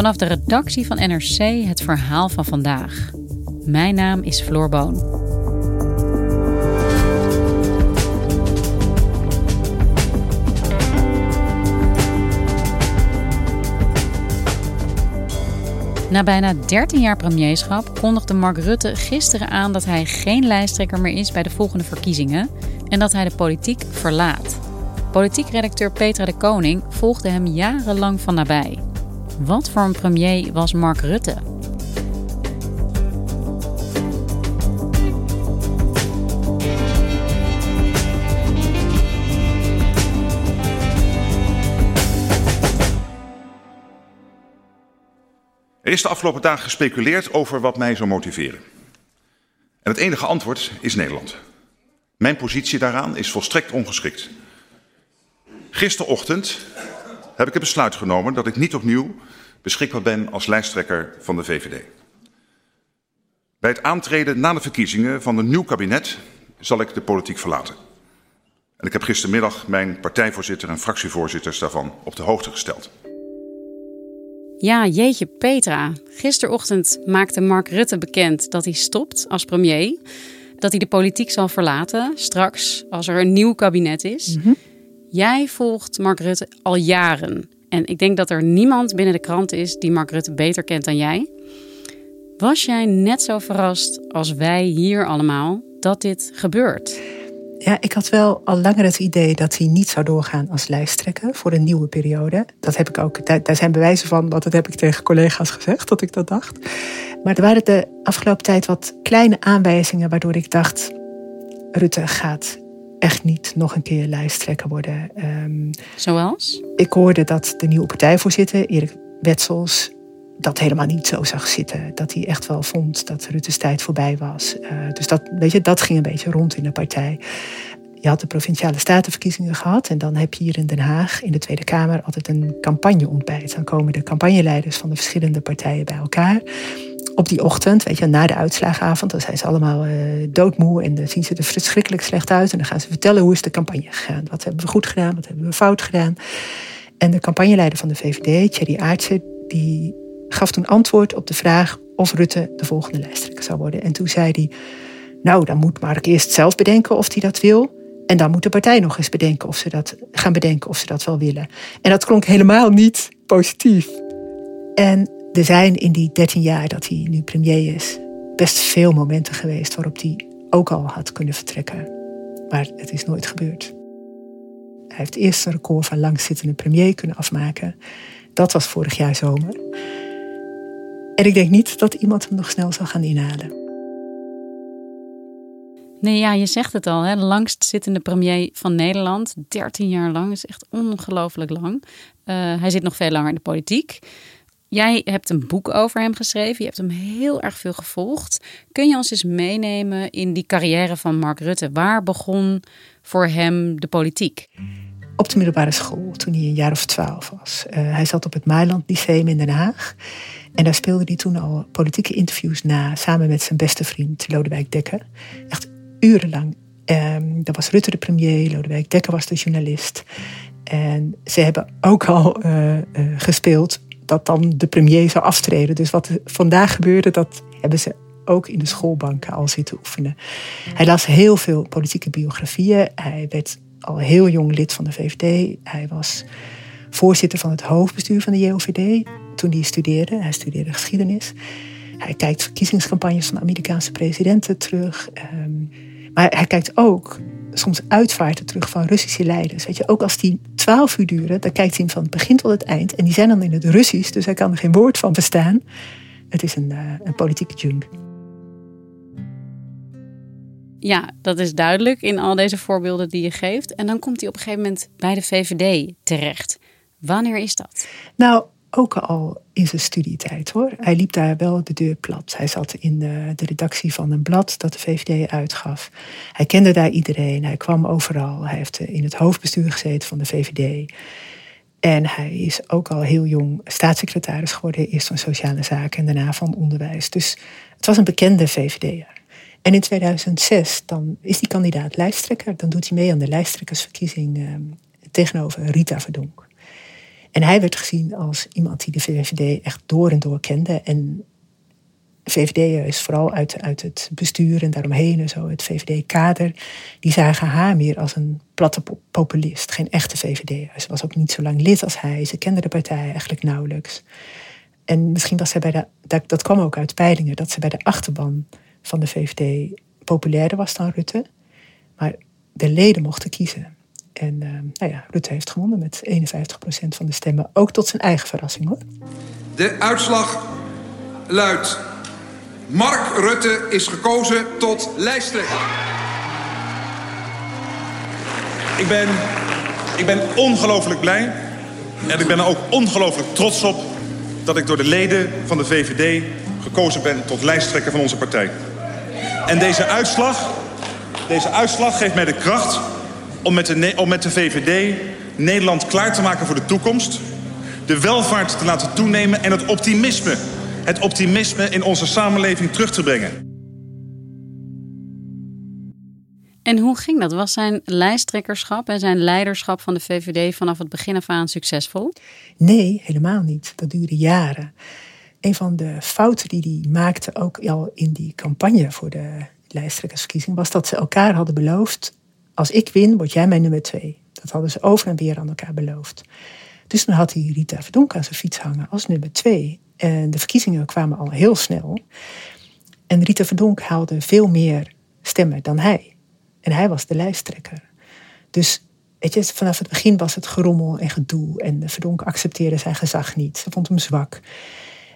Vanaf de redactie van NRC het verhaal van vandaag. Mijn naam is Floor Boon. Na bijna 13 jaar premierschap kondigde Mark Rutte gisteren aan dat hij geen lijsttrekker meer is bij de volgende verkiezingen en dat hij de politiek verlaat. Politiek redacteur Petra de Koning volgde hem jarenlang van nabij. Wat voor een premier was Mark Rutte? Er is de afgelopen dagen gespeculeerd over wat mij zou motiveren. En het enige antwoord is Nederland. Mijn positie daaraan is volstrekt ongeschikt. Gisterochtend heb ik het besluit genomen dat ik niet opnieuw beschikbaar ben als lijsttrekker van de VVD. Bij het aantreden na de verkiezingen van een nieuw kabinet zal ik de politiek verlaten. En ik heb gistermiddag mijn partijvoorzitter en fractievoorzitters daarvan op de hoogte gesteld. Ja, jeetje Petra. Gisterochtend maakte Mark Rutte bekend dat hij stopt als premier. Dat hij de politiek zal verlaten straks als er een nieuw kabinet is. Mhm. Jij volgt Mark Rutte al jaren. En ik denk dat er niemand binnen de krant is die Mark Rutte beter kent dan jij. Was jij net zo verrast als wij hier allemaal dat dit gebeurt? Ja, ik had wel al langer het idee dat hij niet zou doorgaan als lijsttrekker voor een nieuwe periode. Dat heb ik ook, daar, zijn bewijzen van, want dat heb ik tegen collega's gezegd, dat ik dat dacht. Maar er waren de afgelopen tijd wat kleine aanwijzingen waardoor ik dacht, Rutte gaat echt niet nog een keer lijsttrekker worden. Um, Zoals? Ik hoorde dat de nieuwe partijvoorzitter, Erik Wetsels, dat helemaal niet zo zag zitten. Dat hij echt wel vond dat Rutte's tijd voorbij was. Uh, dus dat, weet je, dat ging een beetje rond in de partij. Je had de provinciale statenverkiezingen gehad. En dan heb je hier in Den Haag, in de Tweede Kamer, altijd een campagneontbijt. Dan komen de campagneleiders van de verschillende partijen bij elkaar. Op die ochtend, weet je, na de uitslagavond, dan zijn ze allemaal uh, doodmoe en dan zien ze er verschrikkelijk slecht uit. En dan gaan ze vertellen hoe is de campagne gegaan. Wat hebben we goed gedaan, wat hebben we fout gedaan. En de campagneleider van de VVD, Thierry Aartsen, die gaf toen antwoord op de vraag of Rutte de volgende lijsttrekker zou worden. En toen zei hij, nou, dan moet Mark eerst zelf bedenken of hij dat wil. En dan moet de partij nog eens bedenken of ze dat gaan bedenken of ze dat wel willen. En dat klonk helemaal niet positief. En er zijn in die 13 jaar dat hij nu premier is, best veel momenten geweest waarop hij ook al had kunnen vertrekken. Maar het is nooit gebeurd. Hij heeft eerst een record van langzittende premier kunnen afmaken. Dat was vorig jaar zomer. En ik denk niet dat iemand hem nog snel zal gaan inhalen. Nee, ja, je zegt het al, hè? de langstzittende premier van Nederland. 13 jaar lang is echt ongelooflijk lang. Uh, hij zit nog veel langer in de politiek. Jij hebt een boek over hem geschreven. Je hebt hem heel erg veel gevolgd. Kun je ons eens meenemen in die carrière van Mark Rutte? Waar begon voor hem de politiek? Op de middelbare school, toen hij een jaar of twaalf was. Uh, hij zat op het Mailand Lyceum in Den Haag. En daar speelde hij toen al politieke interviews na, samen met zijn beste vriend Lodewijk Dekker. Echt urenlang. Um, dat was Rutte de premier, Lodewijk Dekker was de journalist. En ze hebben ook al uh, uh, gespeeld dat dan de premier zou aftreden. Dus wat vandaag gebeurde, dat hebben ze ook in de schoolbanken al zitten oefenen. Hij las heel veel politieke biografieën. Hij werd al heel jong lid van de VVD. Hij was voorzitter van het hoofdbestuur van de JOVD toen hij studeerde. Hij studeerde geschiedenis. Hij kijkt verkiezingscampagnes van Amerikaanse presidenten terug. Ehm, maar hij kijkt ook soms uitvaarten terug van Russische leiders. Weet je, ook als die twaalf uur duren, dan kijkt hij van het begin tot het eind. En die zijn dan in het Russisch, dus hij kan er geen woord van verstaan. Het is een, uh, een politieke junk. Ja, dat is duidelijk in al deze voorbeelden die je geeft. En dan komt hij op een gegeven moment bij de VVD terecht. Wanneer is dat? Nou, ook al in zijn studietijd hoor. Hij liep daar wel de deur plat. Hij zat in de, de, redactie van een blad dat de VVD uitgaf. Hij kende daar iedereen. Hij kwam overal. Hij heeft in het hoofdbestuur gezeten van de VVD. En hij is ook al heel jong staatssecretaris geworden. Eerst van Sociale Zaken en daarna van Onderwijs. Dus het was een bekende VVD'er. En in 2006 dan is hij kandidaat lijsttrekker. Dan doet hij mee aan de lijsttrekkersverkiezing eh, tegenover Rita Verdonk. En hij werd gezien als iemand die de VVD echt door en door kende. En VVD is vooral uit, uit het bestuur en daaromheen en zo, het VVD-kader, die zagen haar meer als een platte populist, geen echte VVD. Ze was ook niet zo lang lid als hij, ze kende de partij eigenlijk nauwelijks. En misschien was zij bij de, dat, dat kwam ook uit peilingen, dat ze bij de achterban van de VVD populairder was dan Rutte. Maar de leden mochten kiezen. En uh, nou ja, Rutte heeft gewonnen met 51% van de stemmen. Ook tot zijn eigen verrassing hoor. De uitslag luidt. Mark Rutte is gekozen tot lijsttrekker. Ik ben, ik ben ongelooflijk blij. En ik ben er ook ongelooflijk trots op dat ik door de leden van de VVD gekozen ben tot lijsttrekker van onze partij. En deze uitslag, deze uitslag geeft mij de kracht om met, de, om met de VVD Nederland klaar te maken voor de toekomst. De welvaart te laten toenemen en het optimisme, het optimisme in onze samenleving terug te brengen. En hoe ging dat? Was zijn lijsttrekkerschap en zijn leiderschap van de VVD vanaf het begin af aan succesvol? Nee, helemaal niet. Dat duurde jaren. Een van de fouten die hij maakte, ook al in die campagne voor de lijsttrekkersverkiezing, was dat ze elkaar hadden beloofd als ik win, word jij mijn nummer twee. Dat hadden ze over en weer aan elkaar beloofd. Dus dan had hij Rita Verdonk aan zijn fiets hangen als nummer twee. En de verkiezingen kwamen al heel snel. En Rita Verdonk haalde veel meer stemmen dan hij. En hij was de lijsttrekker. Dus weet je, vanaf het begin was het gerommel en gedoe. En Verdonk accepteerde zijn gezag niet. Ze vond hem zwak.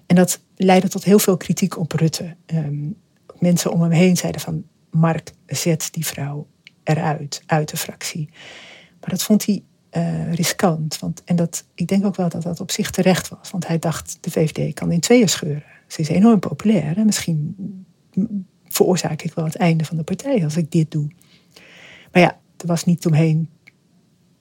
En dat leidde tot heel veel kritiek op Rutte. Ehm, mensen om hem heen zeiden van... Mark, zet die vrouw eruit, uit de fractie. Maar dat vond hij uh, riskant. Want, en dat, ik denk ook wel dat dat op zich terecht was. Want hij dacht, de VVD kan in tweeën scheuren. Ze is enorm populair. En misschien veroorzaak ik wel het einde van de partij als ik dit doe. Maar ja, er was niet omheen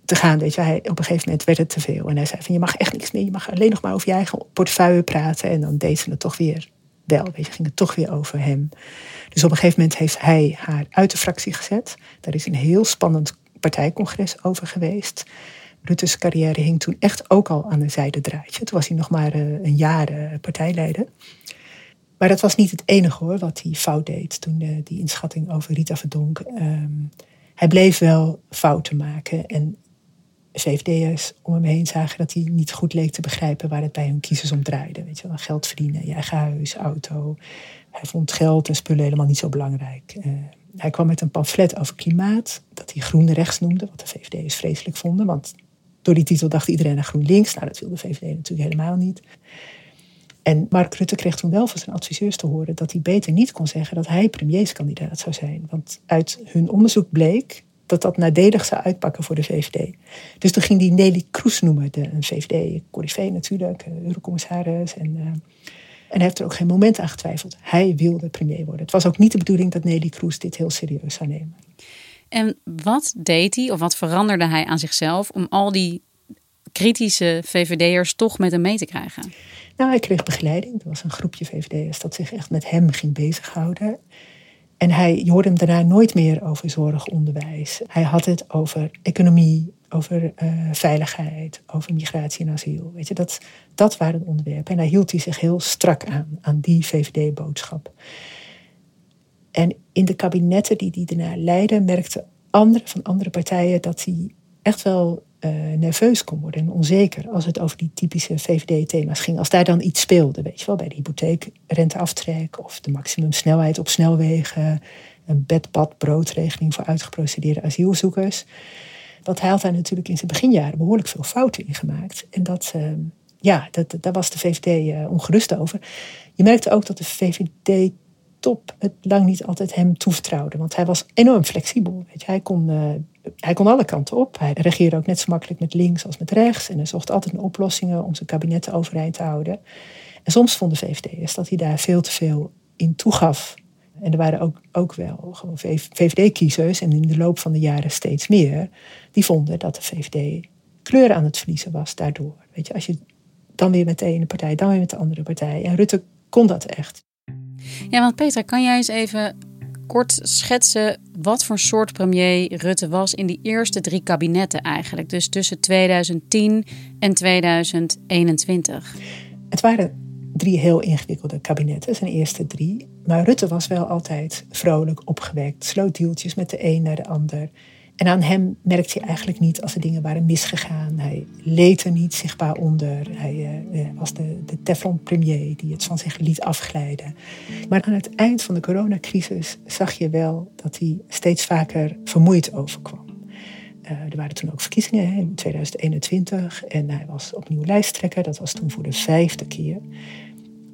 te gaan. Weet. Hij, op een gegeven moment werd het te veel. En hij zei van, je mag echt niks meer. Je mag alleen nog maar over je eigen portefeuille praten. En dan deed ze het toch weer wel. Weet je, ging het toch weer over hem. Dus op een gegeven moment heeft hij haar uit de fractie gezet. Daar is een heel spannend partijcongres over geweest. Rutte's carrière hing toen echt ook al aan een zijdendraadje. Toen was hij nog maar eh, een jaar eh, partijleider. Maar dat was niet het enige hoor, wat hij fout deed toen uh, die inschatting over Rita Verdonk. Ehm, hij bleef wel fouten maken. En VVD'ers om hem heen zagen dat hij niet goed leek te begrijpen waar het bij hun kiezers om draaide. Weet je wel, geld verdienen, je eigen huis, auto. Hij vond geld en spullen helemaal niet zo belangrijk. Uh, hij kwam met een pamflet over klimaat, dat hij groen rechts noemde, wat de VVD'ers vreselijk vonden. Want door die titel dacht iedereen naar GroenLinks. Nou, dat wilde de VVD natuurlijk helemaal niet. En Mark Rutte kreeg toen wel van zijn adviseurs te horen dat hij beter niet kon zeggen dat hij premierskandidaat zou zijn. Want uit hun onderzoek bleek dat dat nadelig zou uitpakken voor de VVD. Dus toen ging die Nelly Kroes noemen, de, een VVD-corrivee natuurlijk, eurocommissaris. En, uh, en hij heeft er ook geen moment aan getwijfeld. Hij wilde premier worden. Het was ook niet de bedoeling dat Nelly Kroes dit heel serieus zou nemen. En wat deed hij of wat veranderde hij aan zichzelf om al die kritische VVD'ers toch met hem mee te krijgen? Nou, hij kreeg begeleiding. Er was een groepje VVD'ers dat zich echt met hem ging bezighouden. En hij, hoorde hem daarna nooit meer over zorg, onderwijs. Hij had het over economie, over uh, veiligheid, over migratie en asiel. Weet je, dat, dat waren de onderwerpen. En daar hield hij zich heel strak aan, aan die VVD-boodschap. En in de kabinetten die hij daarna leidde, merkten anderen van andere partijen dat hij echt wel uh, nerveus kon worden en onzeker als het over die typische VVD-thema's ging. Als daar dan iets speelde, weet je wel, bij de hypotheekrenteaftrek of de maximumsnelheid op snelwegen, een bed-bad-broodregeling voor uitgeprocedeerde asielzoekers. Want hij had daar natuurlijk in zijn beginjaren behoorlijk veel fouten in gemaakt. En dat, uh, ja, dat, daar was de VVD uh, ongerust over. Je merkte ook dat de VVD top het lang niet altijd hem toevertrouwde. Want hij was enorm flexibel. Weet je. Hij, kon, uh, hij kon alle kanten op. Hij regeerde ook net zo makkelijk met links als met rechts. En hij zocht altijd naar oplossingen om zijn kabinet overeind te houden. En soms vonden VVD'ers dat hij daar veel te veel in toegaf. En er waren ook, ook wel gewoon VVD-kiezers, en in de loop van de jaren steeds meer, die vonden dat de VVD kleur aan het verliezen was daardoor. Weet je, als je dan weer met de ene partij, dan weer met de andere partij. En Rutte kon dat echt. Ja, want Petra, kan jij eens even kort schetsen wat voor soort premier Rutte was in die eerste drie kabinetten eigenlijk? Dus tussen 2010 en 2021. Het waren drie heel ingewikkelde kabinetten, zijn eerste drie. Maar Rutte was wel altijd vrolijk opgewekt, sloot deeltjes met de een naar de ander. En aan hem merkte je eigenlijk niet als er dingen waren misgegaan. Hij leed er niet zichtbaar onder. Hij uh, was de, de Teflon-premier die het van zich liet afglijden. Maar aan het eind van de coronacrisis zag je wel dat hij steeds vaker vermoeid overkwam. Uh, er waren toen ook verkiezingen hè, in 2021 en hij was opnieuw lijsttrekker. Dat was toen voor de vijfde keer.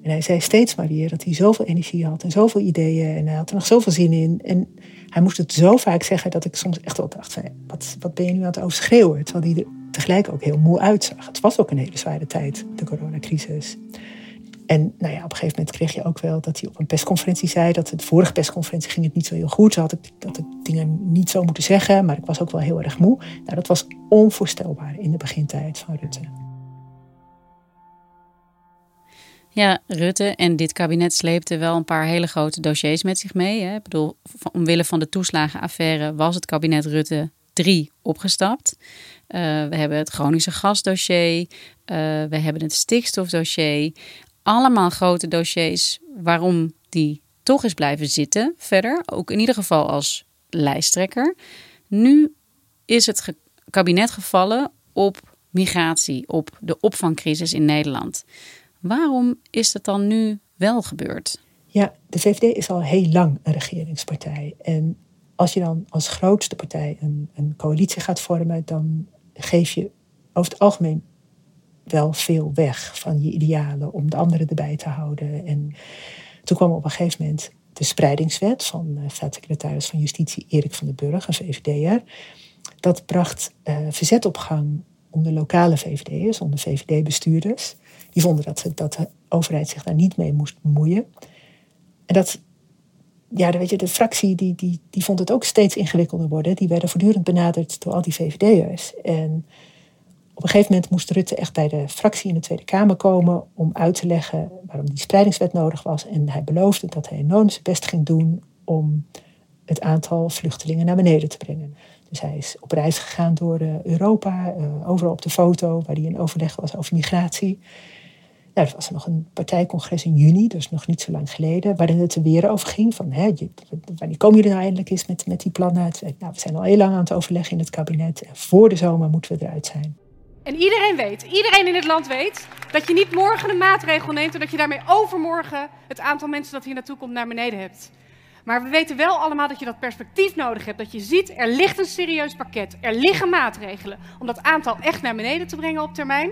Hij zei steeds maar weer dat hij zoveel energie had en zoveel ideeën en hij had er nog zoveel zin in. En hij moest het zo vaak zeggen dat ik soms echt wel dacht: wat, wat ben je nu aan het overschreeuwen? Terwijl hij er tegelijk ook heel moe uitzag. Het was ook een hele zware tijd, de coronacrisis. En nou ja, op een gegeven moment kreeg je ook wel dat hij op een persconferentie zei dat de vorige persconferentie ging het niet zo heel goed. Had ik, dat ik dingen niet zo moeten zeggen, maar ik was ook wel heel erg moe. Nou, dat was onvoorstelbaar in de begintijd van Rutte. Ja, Rutte en dit kabinet sleepten wel een paar hele grote dossiers met zich mee. Hè. Ik bedoel, omwille van de toeslagenaffaire was het kabinet Rutte 3 opgestapt. Uh, we hebben het chronische gasdossier, uh, we hebben het stikstofdossier. Allemaal grote dossiers waarom die toch is blijven zitten verder. Ook in ieder geval als lijsttrekker. Nu is het kabinet gevallen op migratie, op de opvangcrisis in Nederland. Waarom is het dan nu wel gebeurd? Ja, de VVD is al heel lang een regeringspartij. En als je dan als grootste partij een, een coalitie gaat vormen, dan geef je over het algemeen wel veel weg van je idealen om de anderen erbij te houden. En toen kwam op een gegeven moment de spreidingswet van uh, staatssecretaris van Justitie Erik van den Burg, een VVD'er. Dat bracht uh, verzet op gang onder lokale VVD'ers, onder VVD-bestuurders. Die vonden dat, de overheid zich daar niet mee moest bemoeien. En dat, ja, weet je, de fractie die, die, die vond het ook steeds ingewikkelder worden. Die werden voortdurend benaderd door al die VVD'ers. En op een gegeven moment moest Rutte echt bij de fractie in de Tweede Kamer komen om uit te leggen waarom die spreidingswet nodig was. En hij beloofde dat hij enorm zijn best ging doen om het aantal vluchtelingen naar beneden te brengen. Dus hij is op reis gegaan door eh, Europa, uh, overal op de foto, waar hij in overleg was over migratie. Nou, er was nog een partijcongres in juni, dus nog niet zo lang geleden, waarin het er weer over ging van, hè, wanneer komen jullie nou eindelijk eens met, met die plannen? Nou, we zijn al heel lang aan het overleggen in het kabinet en voor de zomer moeten we eruit zijn. En iedereen weet, iedereen in het land weet, dat je niet morgen een maatregel neemt en dat je daarmee overmorgen het aantal mensen dat hier naartoe komt naar beneden hebt. Maar we weten wel allemaal dat je dat perspectief nodig hebt. Dat je ziet, er ligt een serieus pakket. Er liggen maatregelen om dat aantal echt naar beneden te brengen op termijn.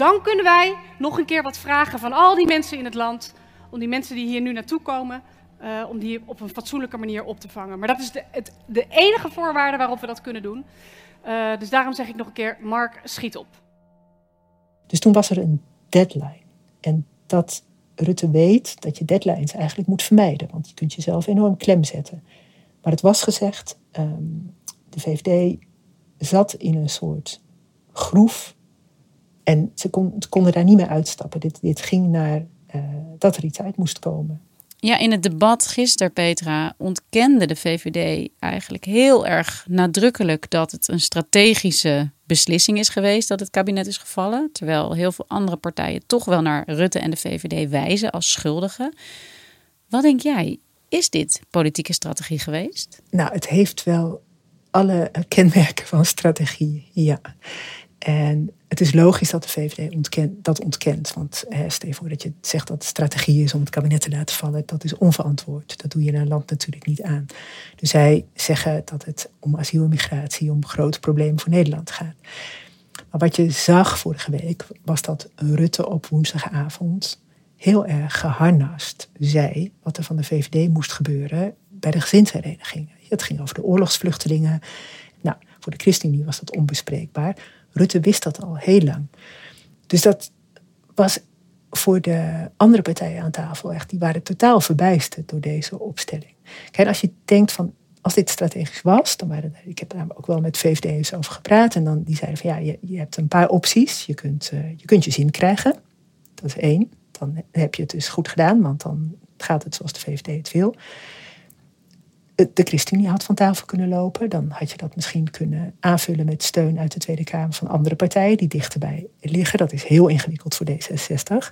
Dan kunnen wij nog een keer wat vragen van al die mensen in het land. Om die mensen die hier nu naartoe komen, uh, om die op een fatsoenlijke manier op te vangen. Maar dat is de, het, de enige voorwaarde waarop we dat kunnen doen. Uh, dus daarom zeg ik nog een keer, Mark, schiet op. Dus toen was er een deadline. En dat Rutte weet dat je deadlines eigenlijk moet vermijden. Want je kunt jezelf enorm klem zetten. Maar het was gezegd, um, de VVD zat in een soort groef. En ze, kon, ze konden daar niet meer uitstappen. Dit, dit ging naar uh, dat er iets uit moest komen. Ja, in het debat gisteren, Petra, ontkende de VVD eigenlijk heel erg nadrukkelijk dat het een strategische beslissing is geweest dat het kabinet is gevallen. Terwijl heel veel andere partijen toch wel naar Rutte en de VVD wijzen als schuldigen. Wat denk jij? Is dit politieke strategie geweest? Nou, het heeft wel alle kenmerken van strategie, ja. En het is logisch dat de VVD dat ontkent. Want hè, stel voor dat je zegt dat het strategie is om het kabinet te laten vallen. Dat is onverantwoord. Dat doe je in een land natuurlijk niet aan. Dus zij zeggen dat het om asiel en migratie, om grote problemen voor Nederland gaat. Maar wat je zag vorige week was dat Rutte op woensdagavond heel erg geharnast zei wat er van de VVD moest gebeuren bij de gezinsherenigingen. Het ging over de oorlogsvluchtelingen. Voor de ChristenUnie was dat onbespreekbaar. Rutte wist dat al heel lang. Dus dat was voor de andere partijen aan tafel echt, die waren totaal verbijsterd door deze opstelling. Kijk, als je denkt van, als dit strategisch was, dan waren er, ik heb daar ook wel met VVD'ers over gepraat, en dan die zeiden van ja, je, je hebt een paar opties, je kunt, uh, je kunt je zin krijgen, dat is één, dan heb je het dus goed gedaan, want dan gaat het zoals de VVD het wil de ChristenUnie had van tafel kunnen lopen. Dan had je dat misschien kunnen aanvullen met steun uit de Tweede Kamer van andere partijen die dichterbij liggen. Dat is heel ingewikkeld voor D66.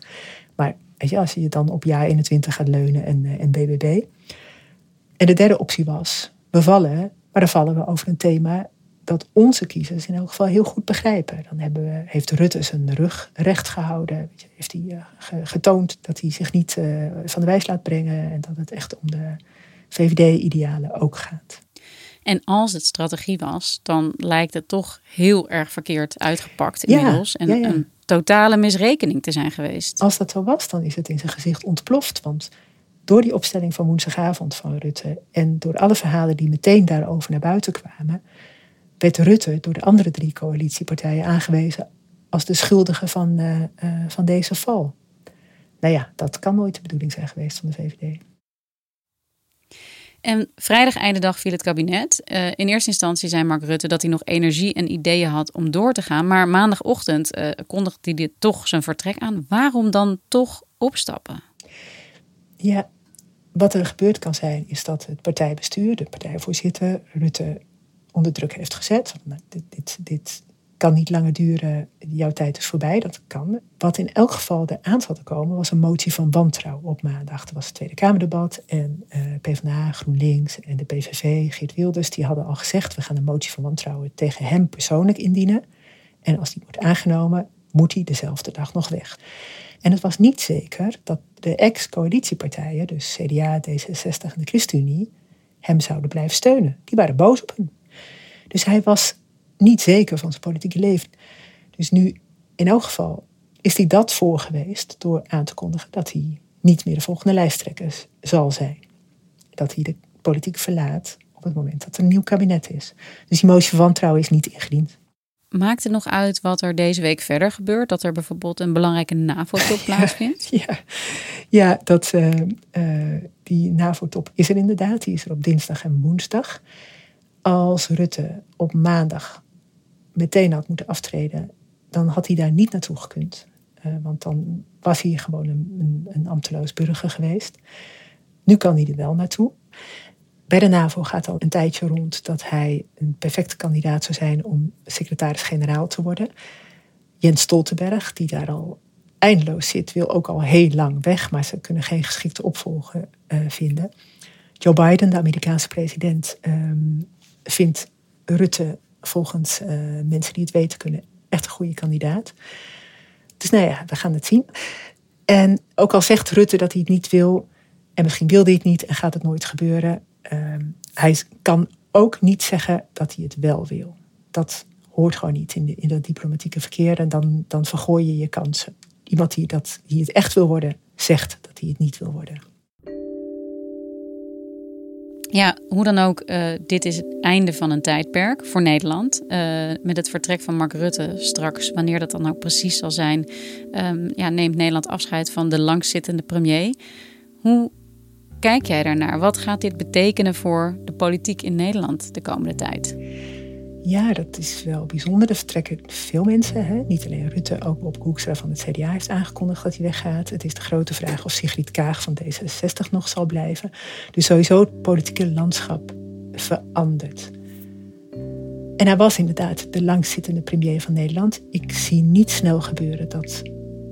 Maar weet je, als je dan op jaar 21 gaat leunen en, eh, en BBB. En de derde optie was, we vallen, maar dan vallen we over een thema dat onze kiezers in elk geval heel goed begrijpen. Dan hebben heeft Rutte zijn rug recht gehouden. Heeft hij uh, getoond dat hij zich niet uh, van de wijs laat brengen. En dat het echt om de VVD-idealen ook gaat. En als het strategie was, dan lijkt het toch heel erg verkeerd uitgepakt inmiddels. en een totale misrekening te zijn geweest. Als dat zo was, dan is het in zijn gezicht ontploft. Want door die opstelling van woensdagavond van Rutte en door alle verhalen die meteen daarover naar buiten kwamen, werd Rutte door de andere drie coalitiepartijen aangewezen als de schuldige van, uh, uh, van deze val. Nou ja, dat kan nooit de bedoeling zijn geweest van de VVD. En vrijdag einde dag viel het kabinet. Uh, in eerste instantie zei Mark Rutte dat hij nog energie en ideeën had om door te gaan. Maar maandagochtend uh, kondigde hij dit toch zijn vertrek aan. Waarom dan toch opstappen? Ja, wat er gebeurd kan zijn, is dat het partijbestuur, de partijvoorzitter, Rutte onder druk heeft gezet. Nou, dit, dit, dit kan niet langer duren, jouw tijd is voorbij, dat kan. Wat in elk geval er aan zat te komen, was een motie van wantrouwen op maandag. Er was het Tweede Kamerdebat en uh, PvdA, GroenLinks en de PVV, Geert Wilders, die hadden al gezegd, we gaan een motie van wantrouwen tegen hem persoonlijk indienen. En als die wordt aangenomen, moet hij dezelfde dag nog weg. En het was niet zeker dat de ex-coalitiepartijen, dus CDA, D66 en de ChristenUnie, hem zouden blijven steunen. Die waren boos op hem. Dus hij was niet zeker van zijn politieke leven. Dus nu, in elk geval, is hij dat voor geweest door aan te kondigen dat hij niet meer de volgende lijsttrekker zal zijn. Dat hij de politiek verlaat op het moment dat er een nieuw kabinet is. Dus die motie van wantrouwen is niet ingediend. Maakt het nog uit wat er deze week verder gebeurt? Dat er bijvoorbeeld een belangrijke NAVO-top plaatsvindt? Ja, ja dat, uh, uh, die NAVO-top is er inderdaad. Die is er op dinsdag en woensdag. Als Rutte op maandag meteen had moeten aftreden, dan had hij daar niet naartoe gekund. Uh, want dan was hij gewoon een, een, ambteloos burger geweest. Nu kan hij er wel naartoe. Bij de NAVO gaat al een tijdje rond dat hij een perfecte kandidaat zou zijn om secretaris-generaal te worden. Jens Stoltenberg, die daar al eindeloos zit, wil ook al heel lang weg, maar ze kunnen geen geschikte opvolger uh, vinden. Joe Biden, de Amerikaanse president, um, vindt Rutte volgens uh, mensen die het weten kunnen echt een goede kandidaat. Dus nou ja, we gaan het zien. En ook al zegt Rutte dat hij het niet wil, en misschien wil hij het niet en gaat het nooit gebeuren, uh, hij kan ook niet zeggen dat hij het wel wil. Dat hoort gewoon niet in, de, in dat diplomatieke verkeer en dan, dan vergooi je je kansen. Iemand die, dat, die het echt wil worden, zegt dat hij het niet wil worden. Ja, hoe dan ook, uh, dit is het einde van een tijdperk voor Nederland. Uh, met het vertrek van Mark Rutte straks, wanneer dat dan ook precies zal zijn, um, ja, neemt Nederland afscheid van de langzittende premier. Hoe kijk jij daarnaar? Wat gaat dit betekenen voor de politiek in Nederland de komende tijd? Ja, dat is wel bijzonder. Er vertrekken veel mensen. Hè? Niet alleen Rutte, ook Bob Hoekstra van het CDA heeft aangekondigd dat hij weggaat. Het is de grote vraag of Sigrid Kaag van D66 nog zal blijven. Dus sowieso het politieke landschap verandert. En hij was inderdaad de langzittende premier van Nederland. Ik zie niet snel gebeuren dat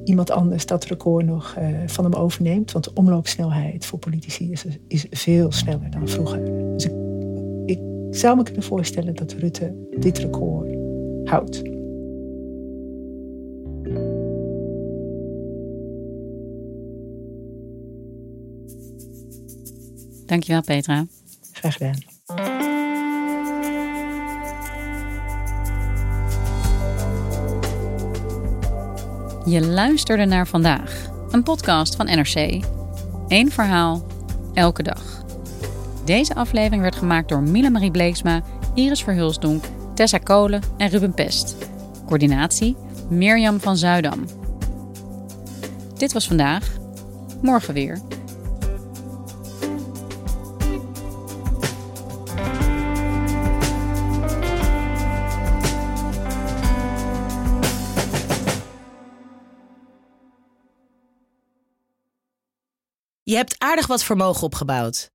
iemand anders dat record nog uh, van hem overneemt. Want de omloopsnelheid voor politici is, is veel sneller dan vroeger. Dus ik ik zou me kunnen voorstellen dat Rutte dit record houdt. Dankjewel, Petra. Graag gedaan. Je luisterde naar vandaag Een podcast van NRC. Eén verhaal, elke dag. Deze aflevering werd gemaakt door Mila Marie Bleeksma, Iris Verhulsdonk, Tessa Kolen en Ruben Pest. Coördinatie Mirjam van Zuidam. Dit was vandaag. Morgen weer. Je hebt aardig wat vermogen opgebouwd.